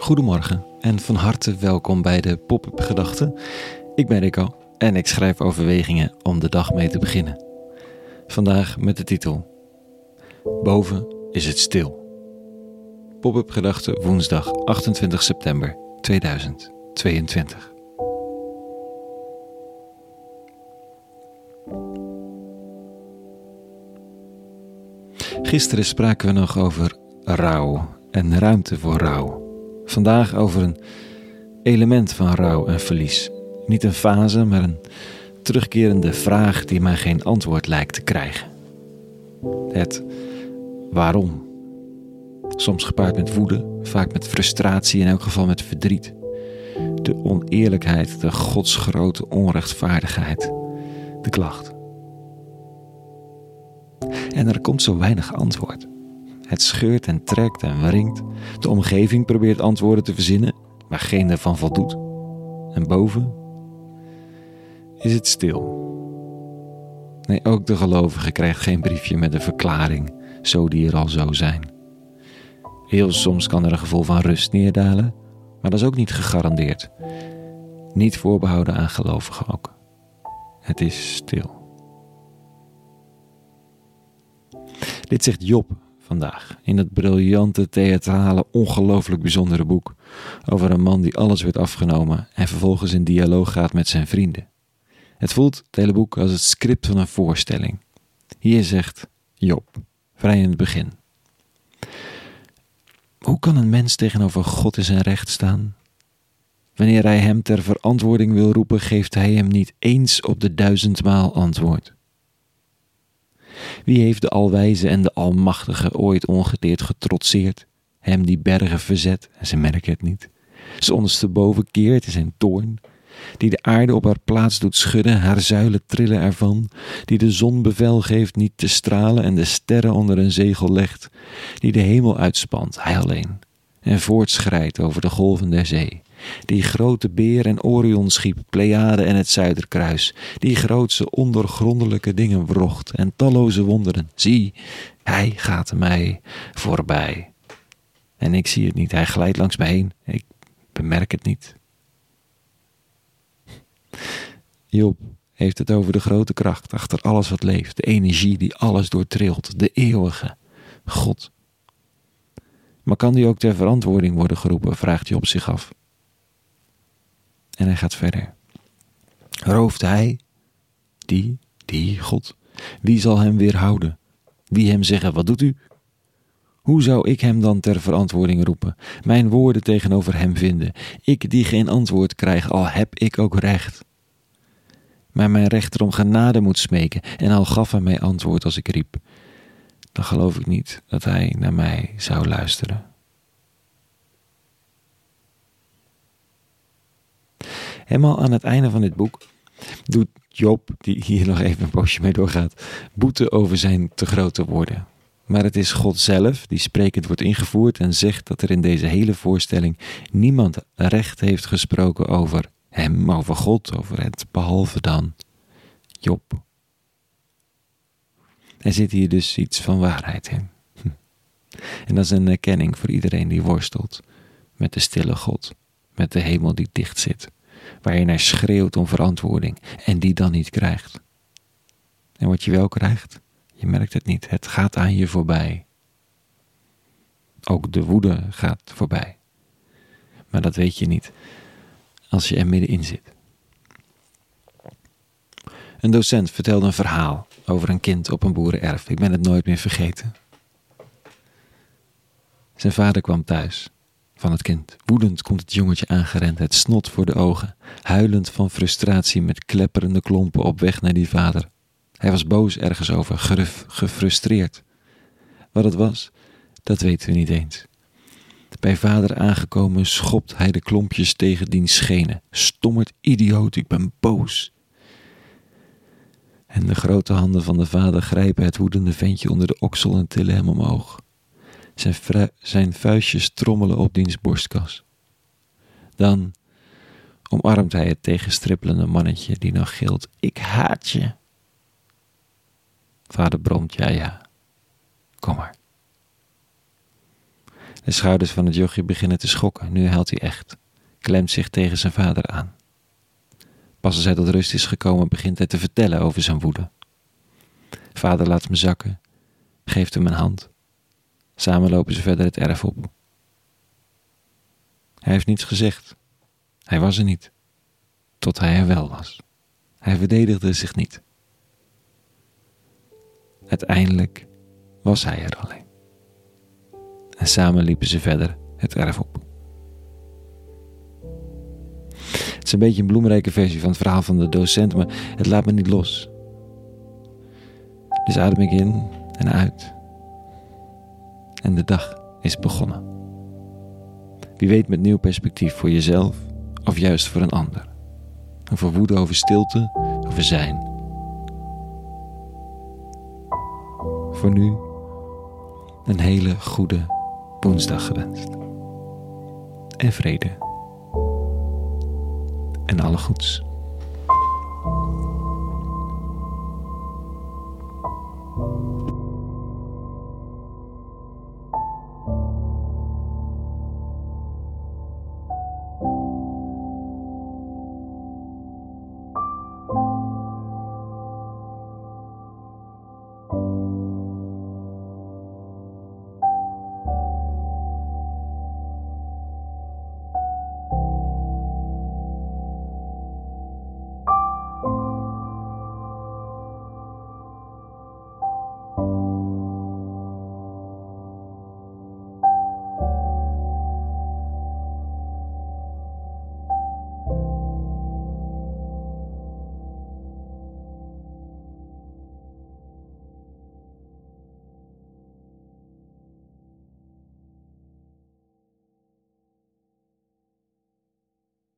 Goedemorgen en van harte welkom bij de Pop-up Gedachten. Ik ben Rico en ik schrijf overwegingen om de dag mee te beginnen. Vandaag met de titel Boven is het stil. Pop-up Gedachten woensdag 28 september 2022. Gisteren spraken we nog over rouw en ruimte voor rouw. Vandaag over een element van rouw en verlies. Niet een fase, maar een terugkerende vraag die mij geen antwoord lijkt te krijgen. Het waarom. Soms gepaard met woede, vaak met frustratie, in elk geval met verdriet. De oneerlijkheid, de godsgrote onrechtvaardigheid, de klacht. En er komt zo weinig antwoord. Het scheurt en trekt en wringt. De omgeving probeert antwoorden te verzinnen, maar geen daarvan voldoet. En boven is het stil. Nee, ook de gelovige krijgt geen briefje met een verklaring, zo die er al zo zijn. Heel soms kan er een gevoel van rust neerdalen, maar dat is ook niet gegarandeerd. Niet voorbehouden aan gelovigen ook. Het is stil. Dit zegt Job vandaag in het briljante, theatrale, ongelooflijk bijzondere boek over een man die alles werd afgenomen en vervolgens in dialoog gaat met zijn vrienden. Het voelt, het hele boek, als het script van een voorstelling. Hier zegt Job, vrij in het begin. Hoe kan een mens tegenover God in zijn recht staan? Wanneer hij hem ter verantwoording wil roepen, geeft hij hem niet eens op de duizendmaal antwoord. Wie heeft de Alwijze en de Almachtige ooit ongedeerd getrotseerd, hem die bergen verzet en ze merken het niet, ze ondersteboven keert in zijn toorn, die de aarde op haar plaats doet schudden, haar zuilen trillen ervan, die de zon bevel geeft niet te stralen en de sterren onder een zegel legt, die de hemel uitspant, hij alleen, en voortschrijdt over de golven der zee, die grote beer en Orion schiep, Pleiade en het Zuiderkruis, die grootse ondergrondelijke dingen wrocht en talloze wonderen. Zie, hij gaat mij voorbij. En ik zie het niet, hij glijdt langs mij heen, ik bemerk het niet. Job heeft het over de grote kracht achter alles wat leeft, de energie die alles doortrilt, de eeuwige God. Maar kan die ook ter verantwoording worden geroepen, vraagt Job zich af. En hij gaat verder. Rooft hij, die, die God, wie zal hem weerhouden? Wie hem zeggen, wat doet u? Hoe zou ik hem dan ter verantwoording roepen, mijn woorden tegenover hem vinden, ik die geen antwoord krijg, al heb ik ook recht? Maar mijn rechter om genade moet smeken, en al gaf hij mij antwoord als ik riep, dan geloof ik niet dat hij naar mij zou luisteren. Helemaal aan het einde van dit boek doet Job, die hier nog even een poosje mee doorgaat, boete over zijn te grote woorden. Maar het is God zelf die sprekend wordt ingevoerd en zegt dat er in deze hele voorstelling niemand recht heeft gesproken over hem, over God, over het, behalve dan Job. Er zit hier dus iets van waarheid in. En dat is een erkenning voor iedereen die worstelt met de stille God, met de hemel die dicht zit waarin hij schreeuwt om verantwoording en die dan niet krijgt. En wat je wel krijgt, je merkt het niet, het gaat aan je voorbij. Ook de woede gaat voorbij. Maar dat weet je niet als je er middenin zit. Een docent vertelde een verhaal over een kind op een boerenerf. Ik ben het nooit meer vergeten. Zijn vader kwam thuis van het kind. Woedend komt het jongetje aangerend, het snot voor de ogen, huilend van frustratie met klepperende klompen op weg naar die vader. Hij was boos ergens over, gruf, gefrustreerd. Wat het was, dat weten we niet eens. Bij vader aangekomen schopt hij de klompjes tegen diens schenen. Stommerd idioot, ik ben boos. En de grote handen van de vader grijpen het woedende ventje onder de oksel en tillen hem omhoog. Zijn, zijn vuistjes trommelen op diens borstkas. Dan omarmt hij het tegenstrippelende mannetje die nog gilt: Ik haat je. Vader bromt: Ja, ja, kom maar. De schouders van het jochje beginnen te schokken. Nu huilt hij echt. Klemt zich tegen zijn vader aan. Pas als hij tot rust is gekomen, begint hij te vertellen over zijn woede. Vader laat me zakken, geeft hem een hand. Samen lopen ze verder het erf op. Hij heeft niets gezegd. Hij was er niet. Tot hij er wel was. Hij verdedigde zich niet. Uiteindelijk was hij er alleen. En samen liepen ze verder het erf op. Het is een beetje een bloemrijke versie van het verhaal van de docent, maar het laat me niet los. Dus adem ik in en uit. En de dag is begonnen. Wie weet met nieuw perspectief voor jezelf of juist voor een ander. Over woede over stilte, over zijn. Voor nu een hele goede woensdag gewenst. En vrede. En alle goeds.